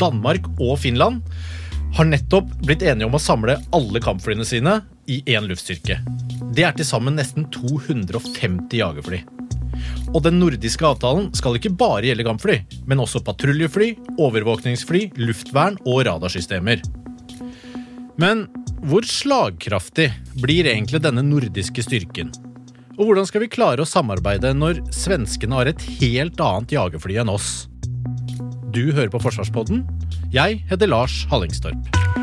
Danmark og Finland har nettopp blitt enige om å samle alle kampflyene sine i én luftstyrke. Det er til sammen nesten 250 jagerfly. Og den nordiske avtalen skal ikke bare gjelde kampfly, men også patruljefly, overvåkningsfly, luftvern og radarsystemer. Men hvor slagkraftig blir egentlig denne nordiske styrken? Og hvordan skal vi klare å samarbeide når svenskene har et helt annet jagerfly enn oss? Du hører på Forsvarspodden. Jeg heter Lars Hallingstorp.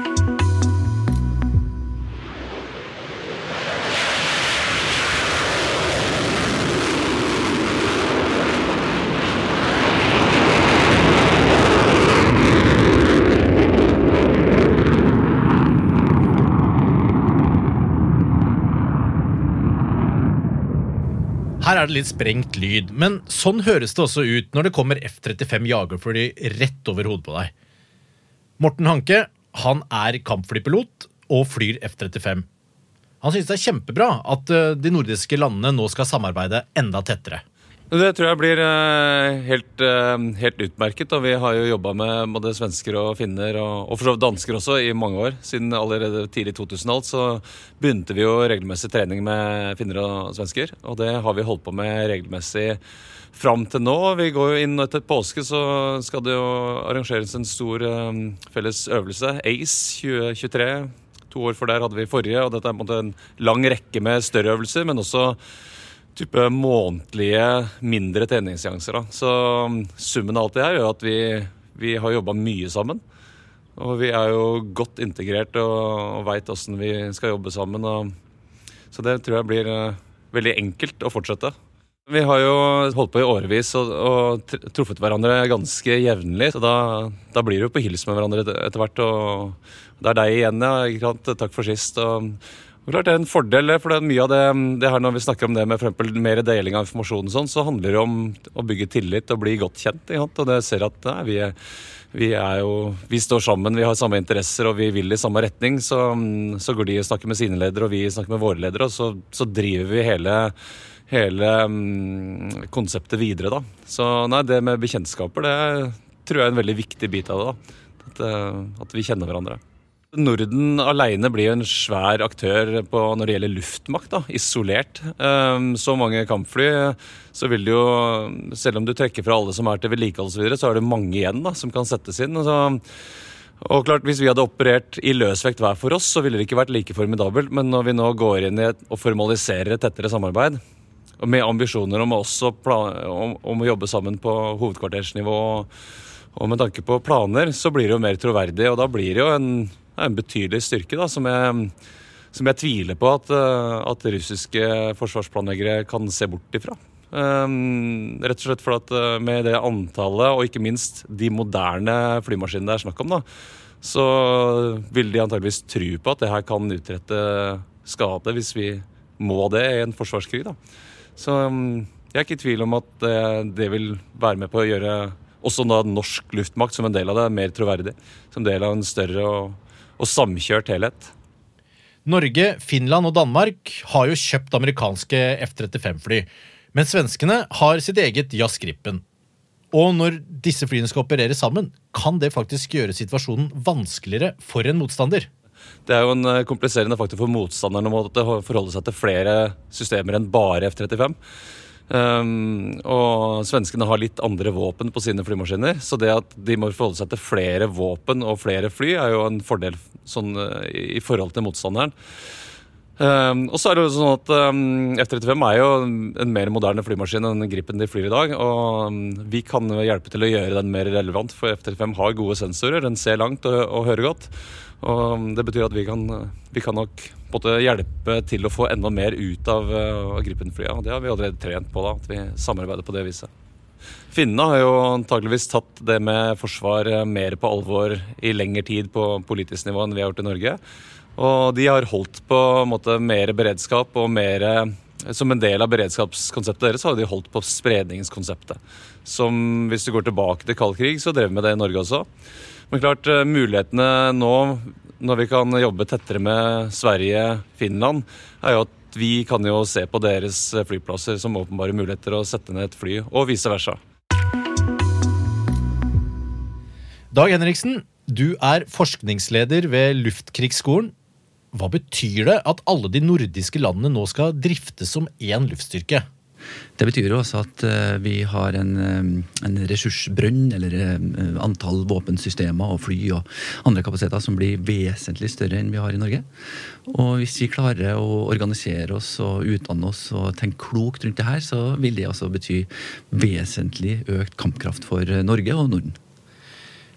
Her er det litt sprengt lyd, men sånn høres det også ut når det kommer F-35 jagerfly rett over hodet på deg. Morten Hanke han er kampflypilot og flyr F-35. Han synes det er kjempebra at eh, de nordiske landene nå skal samarbeide enda tettere. Det tror jeg blir eh, helt, eh, helt utmerket. og Vi har jo jobba med både svensker og finner, og, for så vidt dansker også, i mange år. Siden allerede tidlig 2000 så begynte vi jo regelmessig trening med finner og svensker. Og det har vi holdt på med regelmessig fram til nå. Vi går jo inn etter påske, så skal det jo arrangeres en stor um, felles øvelse. ACE 2023. To år for der hadde vi forrige, og dette er på en måte en lang rekke med større øvelser, men også type månedlige mindre treningsseanser. Så um, summen av alt det her gjør at vi, vi har jobba mye sammen. Og vi er jo godt integrert og, og veit åssen vi skal jobbe sammen. Og, så det tror jeg blir uh, veldig enkelt å fortsette. Vi har jo holdt på i årevis og, og truffet hverandre ganske jevnlig. Så da, da, blir det jo på hils med hverandre etter hvert. Og det er deg igjen, ja. Takk for sist. Og, Klart det er en fordel, for det er mye av det, det her Når vi snakker om det med for mer deling av informasjon, og sånn, så handler det om å bygge tillit og bli godt kjent. Og det ser at nei, vi, er, vi, er, jo, vi står sammen, vi har samme interesser og vi vil i samme retning. Så, så går de og snakker med sine ledere, og vi snakker med våre ledere. Og så, så driver vi hele, hele um, konseptet videre, da. Så nei, det med bekjentskaper, det tror jeg er en veldig viktig bit av det. da. At, eh, at vi kjenner hverandre. Norden alene blir en svær aktør på, når det gjelder luftmakt, da, isolert. Um, så mange kampfly, så vil det jo Selv om du trekker fra alle som er til vedlikehold osv., så, videre, så er det mange igjen da, som kan settes inn. Og, og klart, Hvis vi hadde operert i løsvekt hver for oss, så ville det ikke vært like formidabelt. Men når vi nå går inn i et, og formaliserer et tettere samarbeid, med ambisjoner om, om, om å jobbe sammen på hovedkvartersnivå og med tanke på planer, så blir det jo mer troverdig. Og da blir det jo en er en betydelig styrke da, som jeg, som jeg tviler på at, eh, at, russiske forsvarsplanleggere kan se bort ifra. Um, rett og slett for at eh, med det antallet, og ikke minst de moderne flymaskinene det er snakk om, da, så vil de antageligvis tro på at det her kan utrette skade hvis vi må det i en forsvarskrig. Da. Så um, jeg er ikke i tvil om at det, det vil være med på å gjøre også da norsk luftmakt som en del av det mer troverdig. Som del av en større og og samkjørt helhet. Norge, Finland og Danmark har jo kjøpt amerikanske F-35-fly. Men svenskene har sitt eget Jazz Gripen. Og når disse flyene skal operere sammen, kan det faktisk gjøre situasjonen vanskeligere for en motstander. Det er jo en eh, kompliserende faktor for motstanderen å forholde seg til flere systemer enn bare F-35. Um, og svenskene har litt andre våpen på sine flymaskiner. Så det at de må forholde seg til flere våpen og flere fly, er jo en fordel sånn, uh, i forhold til motstanderen. Um, og så er det jo sånn at um, F-35 er jo en mer moderne flymaskin enn Gripen de flyr i dag. Og um, vi kan hjelpe til å gjøre den mer relevant, for F-35 har gode sensorer. Den ser langt og, og hører godt. Og Det betyr at vi kan, vi kan nok måtte hjelpe til å få enda mer ut av, av Gripen-flya. Det har vi allerede trent på, da, at vi samarbeider på det viset. Finnene har jo antageligvis tatt det med forsvar eh, mer på alvor i lengre tid på politisk nivå enn vi har gjort i Norge. Og de har holdt på en måte mer beredskap og mer som en del av beredskapskonseptet deres har de holdt på spredningskonseptet. Som hvis du går tilbake til kald krig, så drev vi med det i Norge også. Men klart, eh, mulighetene nå, når vi kan jobbe tettere med Sverige, Finland, er jo at vi kan jo se på deres flyplasser som åpenbare muligheter å sette ned et fly, og vice versa. Dag Henriksen, du er forskningsleder ved Luftkrigsskolen. Hva betyr det at alle de nordiske landene nå skal driftes som én luftstyrke? Det betyr jo også at uh, vi har en, um, en ressursbrønn, eller uh, antall våpensystemer og fly og andre kapasiteter som blir vesentlig større enn vi har i Norge. Og hvis vi klarer å organisere oss og utdanne oss og tenke klokt rundt det her, så vil det altså bety vesentlig økt kampkraft for Norge og Norden.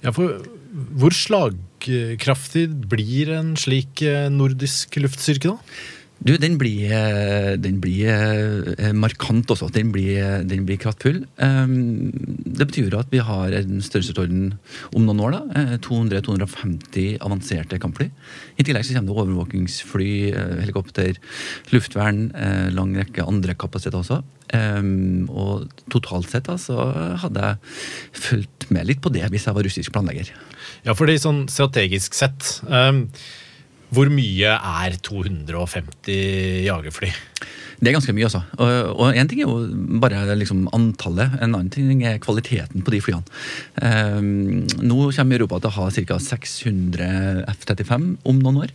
Ja, for hvor slagkraftig blir en slik eh, nordisk luftstyrke, da? Du, den blir, eh, den blir eh, markant også. Den blir, den blir kraftfull. Ehm, det betyr at vi har en størrelsesorden om noen år. da, 200-250 avanserte kampfly. I tillegg så kommer det overvåkingsfly, helikopter, luftvern, lang rekke andre kapasiteter også. Um, og totalt sett så hadde jeg fulgt med litt på det hvis jeg var russisk planlegger. Ja, fordi sånn strategisk sett um, Hvor mye er 250 jagerfly? Det er ganske mye, altså. Og én ting er jo bare liksom antallet. En annen ting er kvaliteten på de flyene. Um, nå kommer Europa til å ha ca. 600 F-35 om noen år.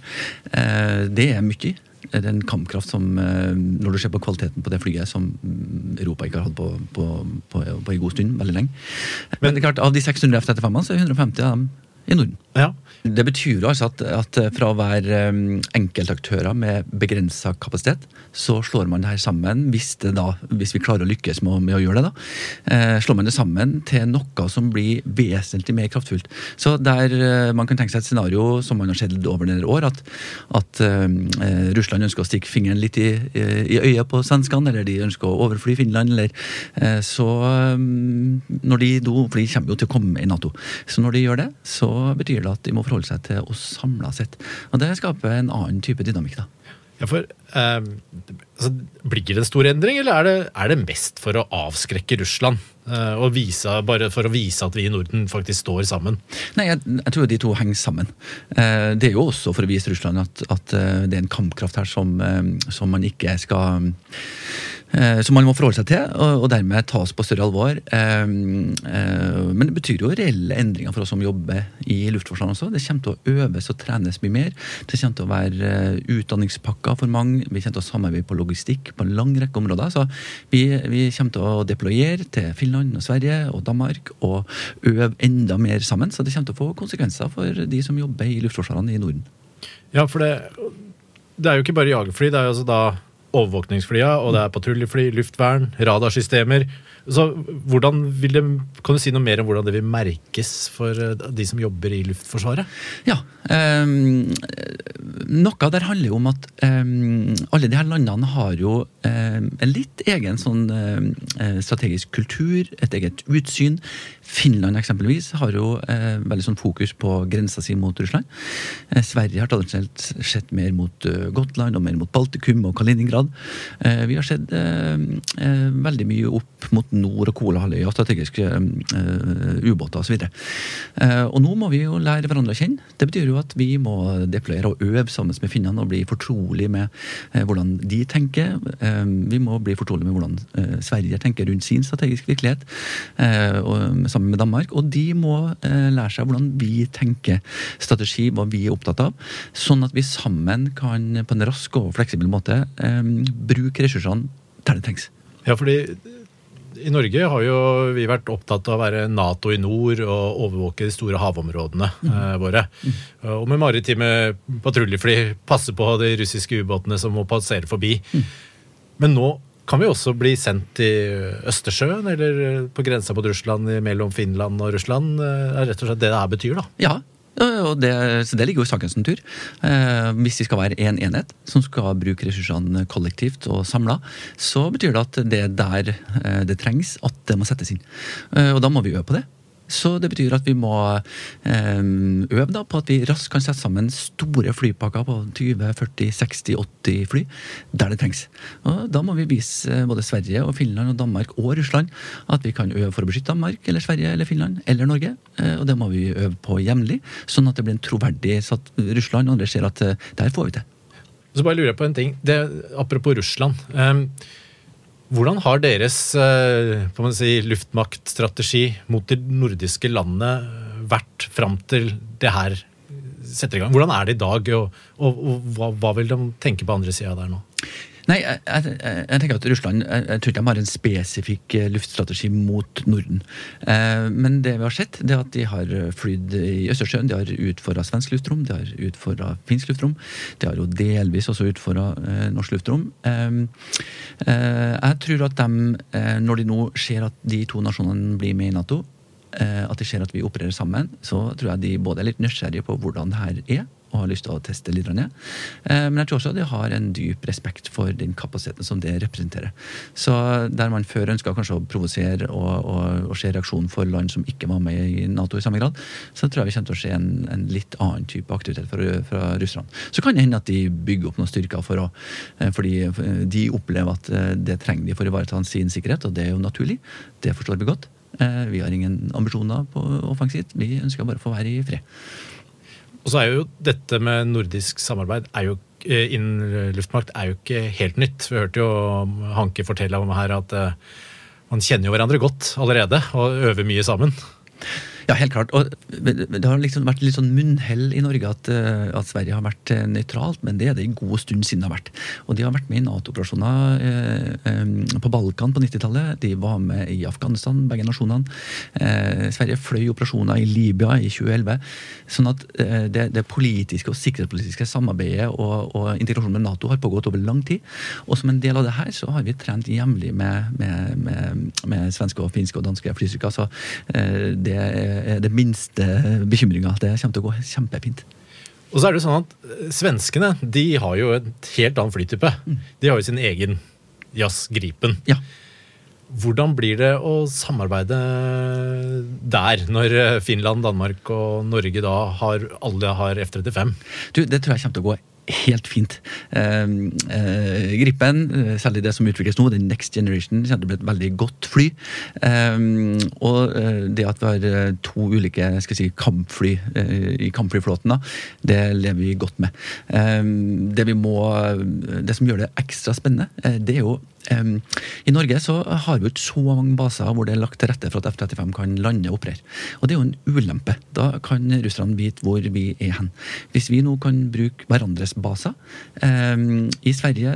Uh, det er mye det er en kampkraft som eh, Når du ser på kvaliteten på det flyet, som Europa ikke har hatt på, på, på, på en god stund, veldig lenge. Men, Men det er klart, av de 600 F-35-ene, så er 150 av dem i Norden. Ja. Det betyr altså at, at fra å være um, enkeltaktører med begrensa kapasitet, så slår man det her sammen, hvis, det da, hvis vi klarer å lykkes med, med å gjøre det, da, eh, slår man det sammen til noe som blir vesentlig mer kraftfullt. Så der eh, man kan tenke seg et scenario som man har sett over noen år, at, at eh, Russland ønsker å stikke fingeren litt i, i øyet på svenskene, eller de ønsker å overfly Finland, eller eh, så um, når de do, For de kommer jo til å komme i Nato. Så når de gjør det, så betyr det at de må forholde seg til oss samla sett. Og det skaper en annen type dynamikk, da. Ja, for eh, altså, Blir det en stor endring, eller er det, er det mest for å avskrekke Russland? Eh, og vise, bare for å vise at vi i Norden faktisk står sammen? Nei, jeg, jeg tror de to henger sammen. Eh, det er jo også for å vise Russland at, at eh, det er en kampkraft her som, eh, som man ikke skal som man må forholde seg til, og dermed tas på større alvor. Eh, eh, men det betyr jo reelle endringer for oss som jobber i Luftforsvaret også. Det kommer til å øves og trenes mye mer. Det kommer til å være utdanningspakker for mange. Vi kommer til å samarbeide på logistikk på en lang rekke områder. Så vi, vi kommer til å deployere til Finland og Sverige og Danmark og øve enda mer sammen. Så det kommer til å få konsekvenser for de som jobber i luftforsvarene i Norden. Ja, for det, det er jo ikke bare jagerfly. det er jo altså da overvåkningsflya, og det er patruljefly, luftvern, radarsystemer. Så hvordan vil det, Kan du si noe mer om hvordan det vil merkes for eh, de som jobber i Luftforsvaret? Ja, um, Noe der handler jo om at um, alle de her landene har jo um, en litt egen sånn strategisk kultur, et eget utsyn. Finland eksempelvis har jo veldig sånn fokus på grensa si mot Russland. Sverige har tradisjonelt sett mer mot Gotland og mer mot Baltikum og Kaliningrad. vi har sett veldig mye opp mot nord- og Kolahalvøya, strategiske uh, ubåter osv. Uh, og nå må vi jo lære hverandre å kjenne. Det betyr jo at vi må deployere og øve sammen med finnene og bli fortrolig med uh, hvordan de tenker. Uh, vi må bli fortrolig med hvordan Sverige tenker rundt sin strategiske virkelighet, og, sammen med Danmark. Og de må lære seg hvordan vi tenker strategi, hva vi er opptatt av, sånn at vi sammen kan på en rask og fleksibel måte bruke ressursene der det trengs. Ja, fordi i Norge har jo vi vært opptatt av å være Nato i nord og overvåke de store havområdene mm. eh, våre. Mm. Og med maritime patruljefly passe på de russiske ubåtene som må passere forbi. Mm. Men nå kan vi også bli sendt til Østersjøen eller på grensa mot Russland mellom Finland og Russland. Det er rett og slett det det her betyr, da. Ja, Og det, så det ligger jo i sakens natur. Eh, hvis vi skal være én en enhet som skal bruke ressursene kollektivt og samla, så betyr det at det er der eh, det trengs at det må settes inn. Eh, og da må vi øve på det. Så det betyr at vi må eh, øve da på at vi raskt kan sette sammen store flypakker på 20-40-60-80 fly der det trengs. Og da må vi vise både Sverige og Finland og Danmark og Russland at vi kan øve for å beskytte Danmark eller Sverige eller Finland eller Norge. Eh, og det må vi øve på jevnlig, sånn at det blir en troverdig så at Russland og andre ser at eh, der får vi til. Så bare lurer jeg på en ting. Det, apropos Russland. Um, hvordan har deres uh, si, luftmaktstrategi mot de nordiske landene vært fram til det her setter i gang? Hvordan er det i dag, og, og, og hva, hva, vil de tenke på andre sida der nå? Nei, jeg, jeg, jeg, tenker at Russland jeg, jeg, tror ikke de har en spesifikk eh, luftstrategi mot Norden. Eh, men det vi har sett, det er at de har flydd i Østersjøen. De har utfordra svensk luftrom, de har utfordra finsk luftrom. De har jo delvis også utfordra eh, norsk luftrom. Eh, eh, jeg tror at de, eh, når de nå ser at de to nasjonene blir med i Nato, at de ser at vi opererer sammen, så tror jeg de både er litt nysgjerrige på hvordan det her er og har lyst til å teste litt. Ned. Eh, men jeg tror også de har en dyp respekt for den kapasiteten som det representerer. Så der man før ønska kanskje å provosere og, og, og, se reaksjon for land som ikke var med i Nato i samme grad, så tror jeg vi kommer til å se en, en litt annen type aktivitet fra, fra russerne. Så kan det hende at de bygger opp noen styrker for å, eh, fordi de opplever at eh, det trenger de for å ivareta sin sikkerhet, og det er jo naturlig. Det forstår vi godt. Vi har ingen ambisjoner på offensivt. Vi ønsker bare å få være i fred. Og så er jo dette med nordisk samarbeid er jo, eh, innen luftmakt er jo ikke helt nytt. Vi hørte jo Hanke fortelle om her at uh, man kjenner jo hverandre godt allerede og øver mye sammen. Ja, helt klart. Og det har liksom vært litt sånn munnhell i Norge at, eh, at, Sverige har vært eh, nøytralt, men det er det en god stund siden det har vært. Og de har vært med i Nato-operasjoner eh, eh, på Balkan på 90-tallet. De var med i Afghanistan, begge nasjonene. Eh, Sverige fløy operasjoner i Libya i 2011. Sånn at det, det, politiske og sikkerhetspolitiske samarbeidet og, og integrasjonen med Nato har pågått over lang tid. Og som en del av det her så har vi trent jevnlig med, med, med, med, svenske, og finske og danske flystyrker. Så det er er det minste bekymringa. Det kommer til å gå kjempefint. Og så er det sånn at eh, Svenskene de har jo et helt annen flytype. Mm. De har jo sin egen jazzgripen. Ja. Hvordan blir det å samarbeide der, når Finland, Danmark og Norge da har, alle har F-35? Du, Det tror jeg kommer til å gå helt fint. Eh, eh, Gripen, eh, særlig det som utvikles nå, den next generation, kommer til å bli et veldig godt fly. Eh, og uh, det at vi har to ulike skal si, kampfly i kampflyflåten, da, det lever vi godt med. Det, vi må, det som gjør det ekstra spennende, det er jo i Norge så har vi ikke så mange baser hvor det er lagt til rette for at F-35 kan lande og operere. Og det er jo en ulempe. Da kan russerne vite hvor vi er hen. Hvis vi nå kan bruke hverandres baser i Sverige,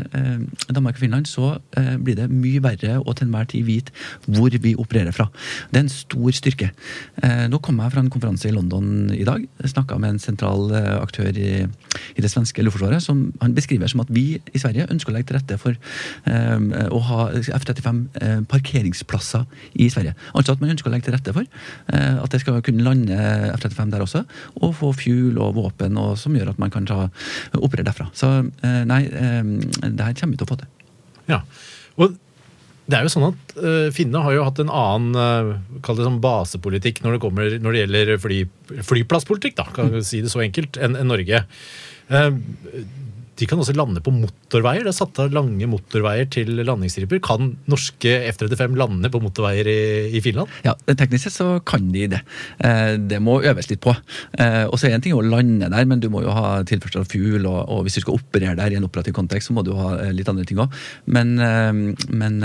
Danmark og Finland, så eh, blir det mye verre å til enhver tid vite hvor vi opererer fra. Det er en stor styrke. Eh, nå kom jeg fra en konferanse i London i dag. Snakka med en sentral eh, aktør i, i det svenske luftforsvaret som han beskriver som at vi i Sverige ønsker å legge til rette for Eh, å ha F-35 eh, parkeringsplasser i Sverige. Altså at man ønsker å legge til rette for eh, at det skal kunne lande F-35 der også, og få fuel og våpen og, som gjør at man kan ta, operere derfra. Så nei, det her kommer vi til å få til. Ja, og det er jo sånn at uh, Finne har jo hatt en annen uh, sånn basepolitikk når det, kommer, når det gjelder fly, flyplasspolitikk, da, kan vi si det så enkelt, enn en Norge. Uh, de kan også lande på motorveier. Det er satt av lange motorveier til landingsstriper. Kan norske F-35 lande på motorveier i, i, Finland? Ja, Teknisk sett så kan de det. Eh, det må øves litt på. Eh, og så er en ting å lande der, men du må jo ha tilførsel av fuel, og, og, hvis du skal operere der i en operativ kontekst, så må du ha eh, litt andre ting òg. Men, men,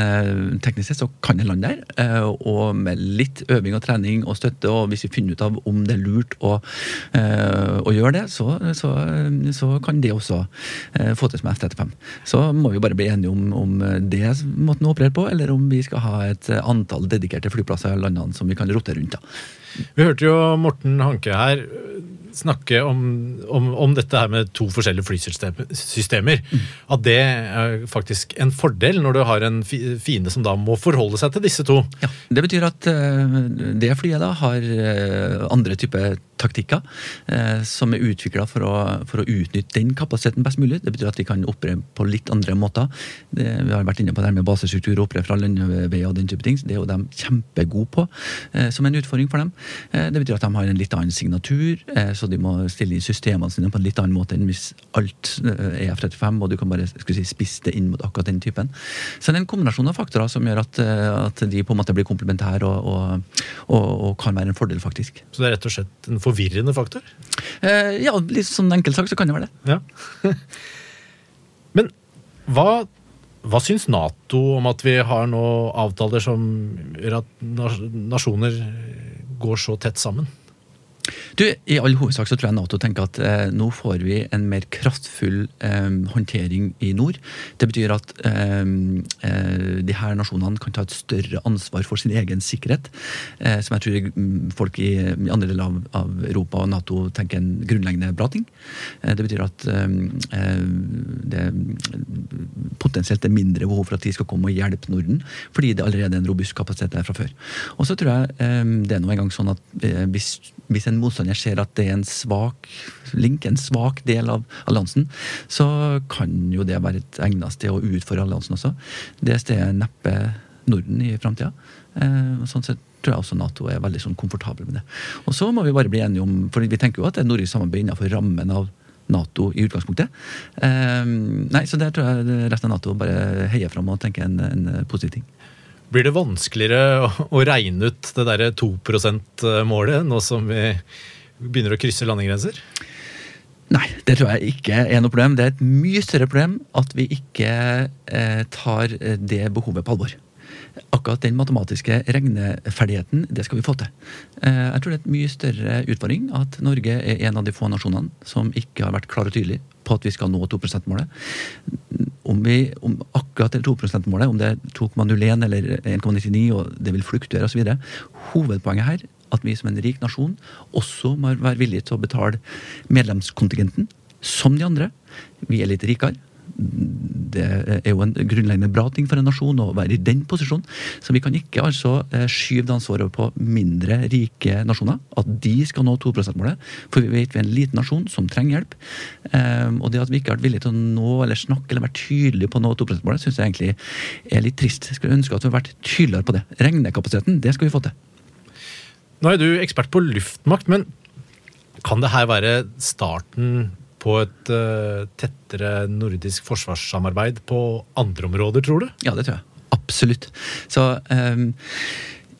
teknisk sett så kan en lande der, og med litt øving og trening og støtte, og hvis vi finner ut av om det er lurt å, å gjøre det, så, så, så kan det også få til som F-35. Så må vi bare bli enige om, om det måten å operere på, eller om vi skal ha et antall dedikerte flyplasser i landene som vi kan rotere rundt. da. Vi hørte jo Morten Hanke her. Snakke om, om, om dette her med to forskjellige flysystemer. At det er faktisk en fordel når du har en fi- fiende som da må forholde seg til disse to. Ja, Det betyr at eh, det flyet da har eh, andre typer taktikker eh, som er utvikla for, for å utnytte den kapasiteten best mulig. Det betyr at vi kan operere på litt andre måter. Det, vi har vært inne på det her med basestruktur og operere fra landeveier og den type ting. Det er jo de kjempegode på, som en utfordring for dem. Det betyr at de har en litt annen signatur, eh, så de må stille inn systemene sine på en litt annen måte enn hvis alt eh, er F-35 og du kan bare si, spisse det inn mot akkurat den typen. Så det er en kombinasjon av faktorer som gjør at, eh, at de på en måte blir komplementære og, og, og, og kan være en fordel, faktisk. Så det er rett og slett en forvirrende faktor. Eh, ja, litt sånn enkelt sagt så kan det være det. Ja. Men hva, hva syns Nato om at vi har nå avtaler som gjør at nasjoner går så tett sammen? Du, I all hovedsak så tror jeg Nato tenker at eh, nå får vi en mer kraftfull eh, håndtering i nord. Det betyr at eh, eh, de her nasjonene kan ta et større ansvar for sin egen sikkerhet. Eh, som jeg tror mm, folk i, andre deler av, av Europa og Nato tenker er en grunnleggende bra ting. Eh, det betyr at det potensielt er mindre behov for at de skal komme og hjelpe Norden, fordi det allerede er en robust kapasitet der fra før. Og så tror jeg det er nå engang sånn at hvis, hvis en motstander ser at det er en svak link, en svak del av alliansen, så kan jo det være et egnet sted å utfordre alliansen også. Det stedet er neppe Norden i framtida. Eh, sånn sett tror jeg også Nato er veldig sånn komfortabel med det. Og så må vi bare bli enige om, for vi tenker jo at det er nordisk samarbeid innenfor rammen av Nato i utgangspunktet. Eh, nei, Så der tror jeg resten av Nato bare heier fram og tenker en, en positiv ting. Blir det vanskeligere å, regne ut det derre 2 %-målet nå som vi begynner å krysse landegrenser? Nei, det tror jeg ikke er noe problem. Det er et mye større problem at vi ikke eh, tar det behovet på alvor. Akkurat den matematiske regneferdigheten, det skal vi få til. Eh, jeg tror det er et mye større utfordring at Norge er en av de få nasjonene som ikke har vært klar og tydelig på at vi skal nå 2 %-målet. Om, vi, om akkurat det 2 %-målet, om det er 2,01 eller 1,99 og det vil fluktuere osv. Hovedpoenget her at vi som en rik nasjon også må være villige til å betale medlemskontingenten som de andre. Vi er litt rikere. Det er jo en grunnleggende bra ting for en nasjon å være i den posisjonen. Så vi kan ikke altså eh, skyve det ansvaret over på mindre rike nasjoner. At de skal nå 2 %-målet. For vi vet vi er en liten nasjon som trenger hjelp. Um, og det at vi ikke har vært villige til å nå eller snakke eller være tydelige på å nå 2 %-målet, syns jeg egentlig er litt trist. Jeg skulle ønske at vi hadde vært tydeligere på det. Regnekapasiteten, det skal vi få til. Nå er du ekspert på luftmakt, men kan det her være starten på et uh, tettere nordisk forsvarssamarbeid på andre områder, tror du? Ja, det tror jeg. Absolutt. Så um,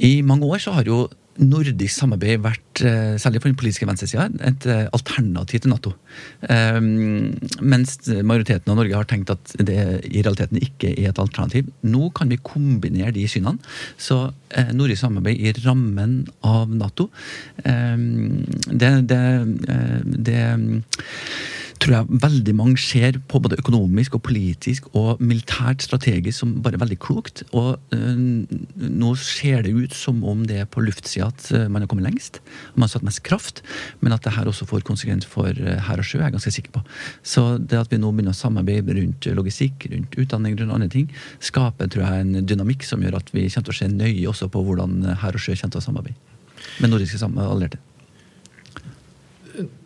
i mange år så har jo nordisk samarbeid vært, eh, særlig på den politiske venstresida, et eh, alternativ til Nato. Um, mens majoriteten av Norge har tenkt at det i realiteten ikke er et alternativ. Nå kan vi kombinere de synene. Så eh, nordisk samarbeid i rammen av Nato, um, det, det, det tror jeg veldig mange ser på både økonomisk og politisk og militært strategisk som bare veldig klokt. Og øh, nå ser det ut som om det er på luftsida at øh, man har kommet lengst. Man har satt mest kraft, men at det her også får konsekvens for hær og sjø, er jeg ganske sikker på. Så det at vi nå begynner å samarbeide rundt logistikk, rundt utdanning, rundt andre ting, skaper tror jeg en dynamikk som gjør at vi kommer til å se nøye også på hvordan hær og sjø kommer til å samarbeide med nordiske allierte.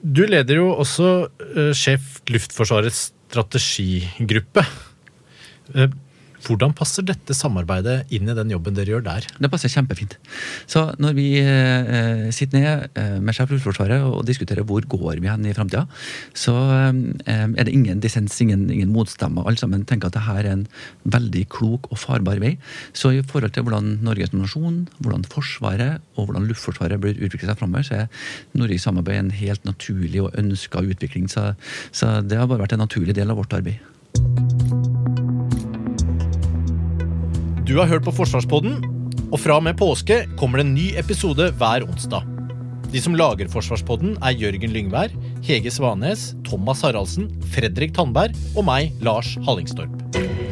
Du leder jo også eh, sjef Luftforsvarets strategigruppe. Hvordan passer dette samarbeidet inn i den jobben dere gjør der? Det passer kjempefint. Så når vi eh, sitter ned eh, med sjef Luftforsvaret og diskuterer hvor går vi hen i framtida, så eh, er det ingen dissens, ingen, ingen motstemmer. Alle sammen tenker at dette er en veldig klok og farbar vei. Så i forhold til hvordan Norge som nasjon, hvordan Forsvaret og hvordan Luftforsvaret bør utvikle seg framover, så er nordisk samarbeid en helt naturlig og ønska utvikling. Så, så det har bare vært en naturlig del av vårt arbeid. Du har hørt på Forsvarspodden, og fra og med påske kommer det en ny episode hver onsdag. De som lager Forsvarspodden, er Jørgen Lyngvær, Hege Svanes, Thomas Haraldsen, Fredrik Tandberg og meg, Lars Hallingstorp.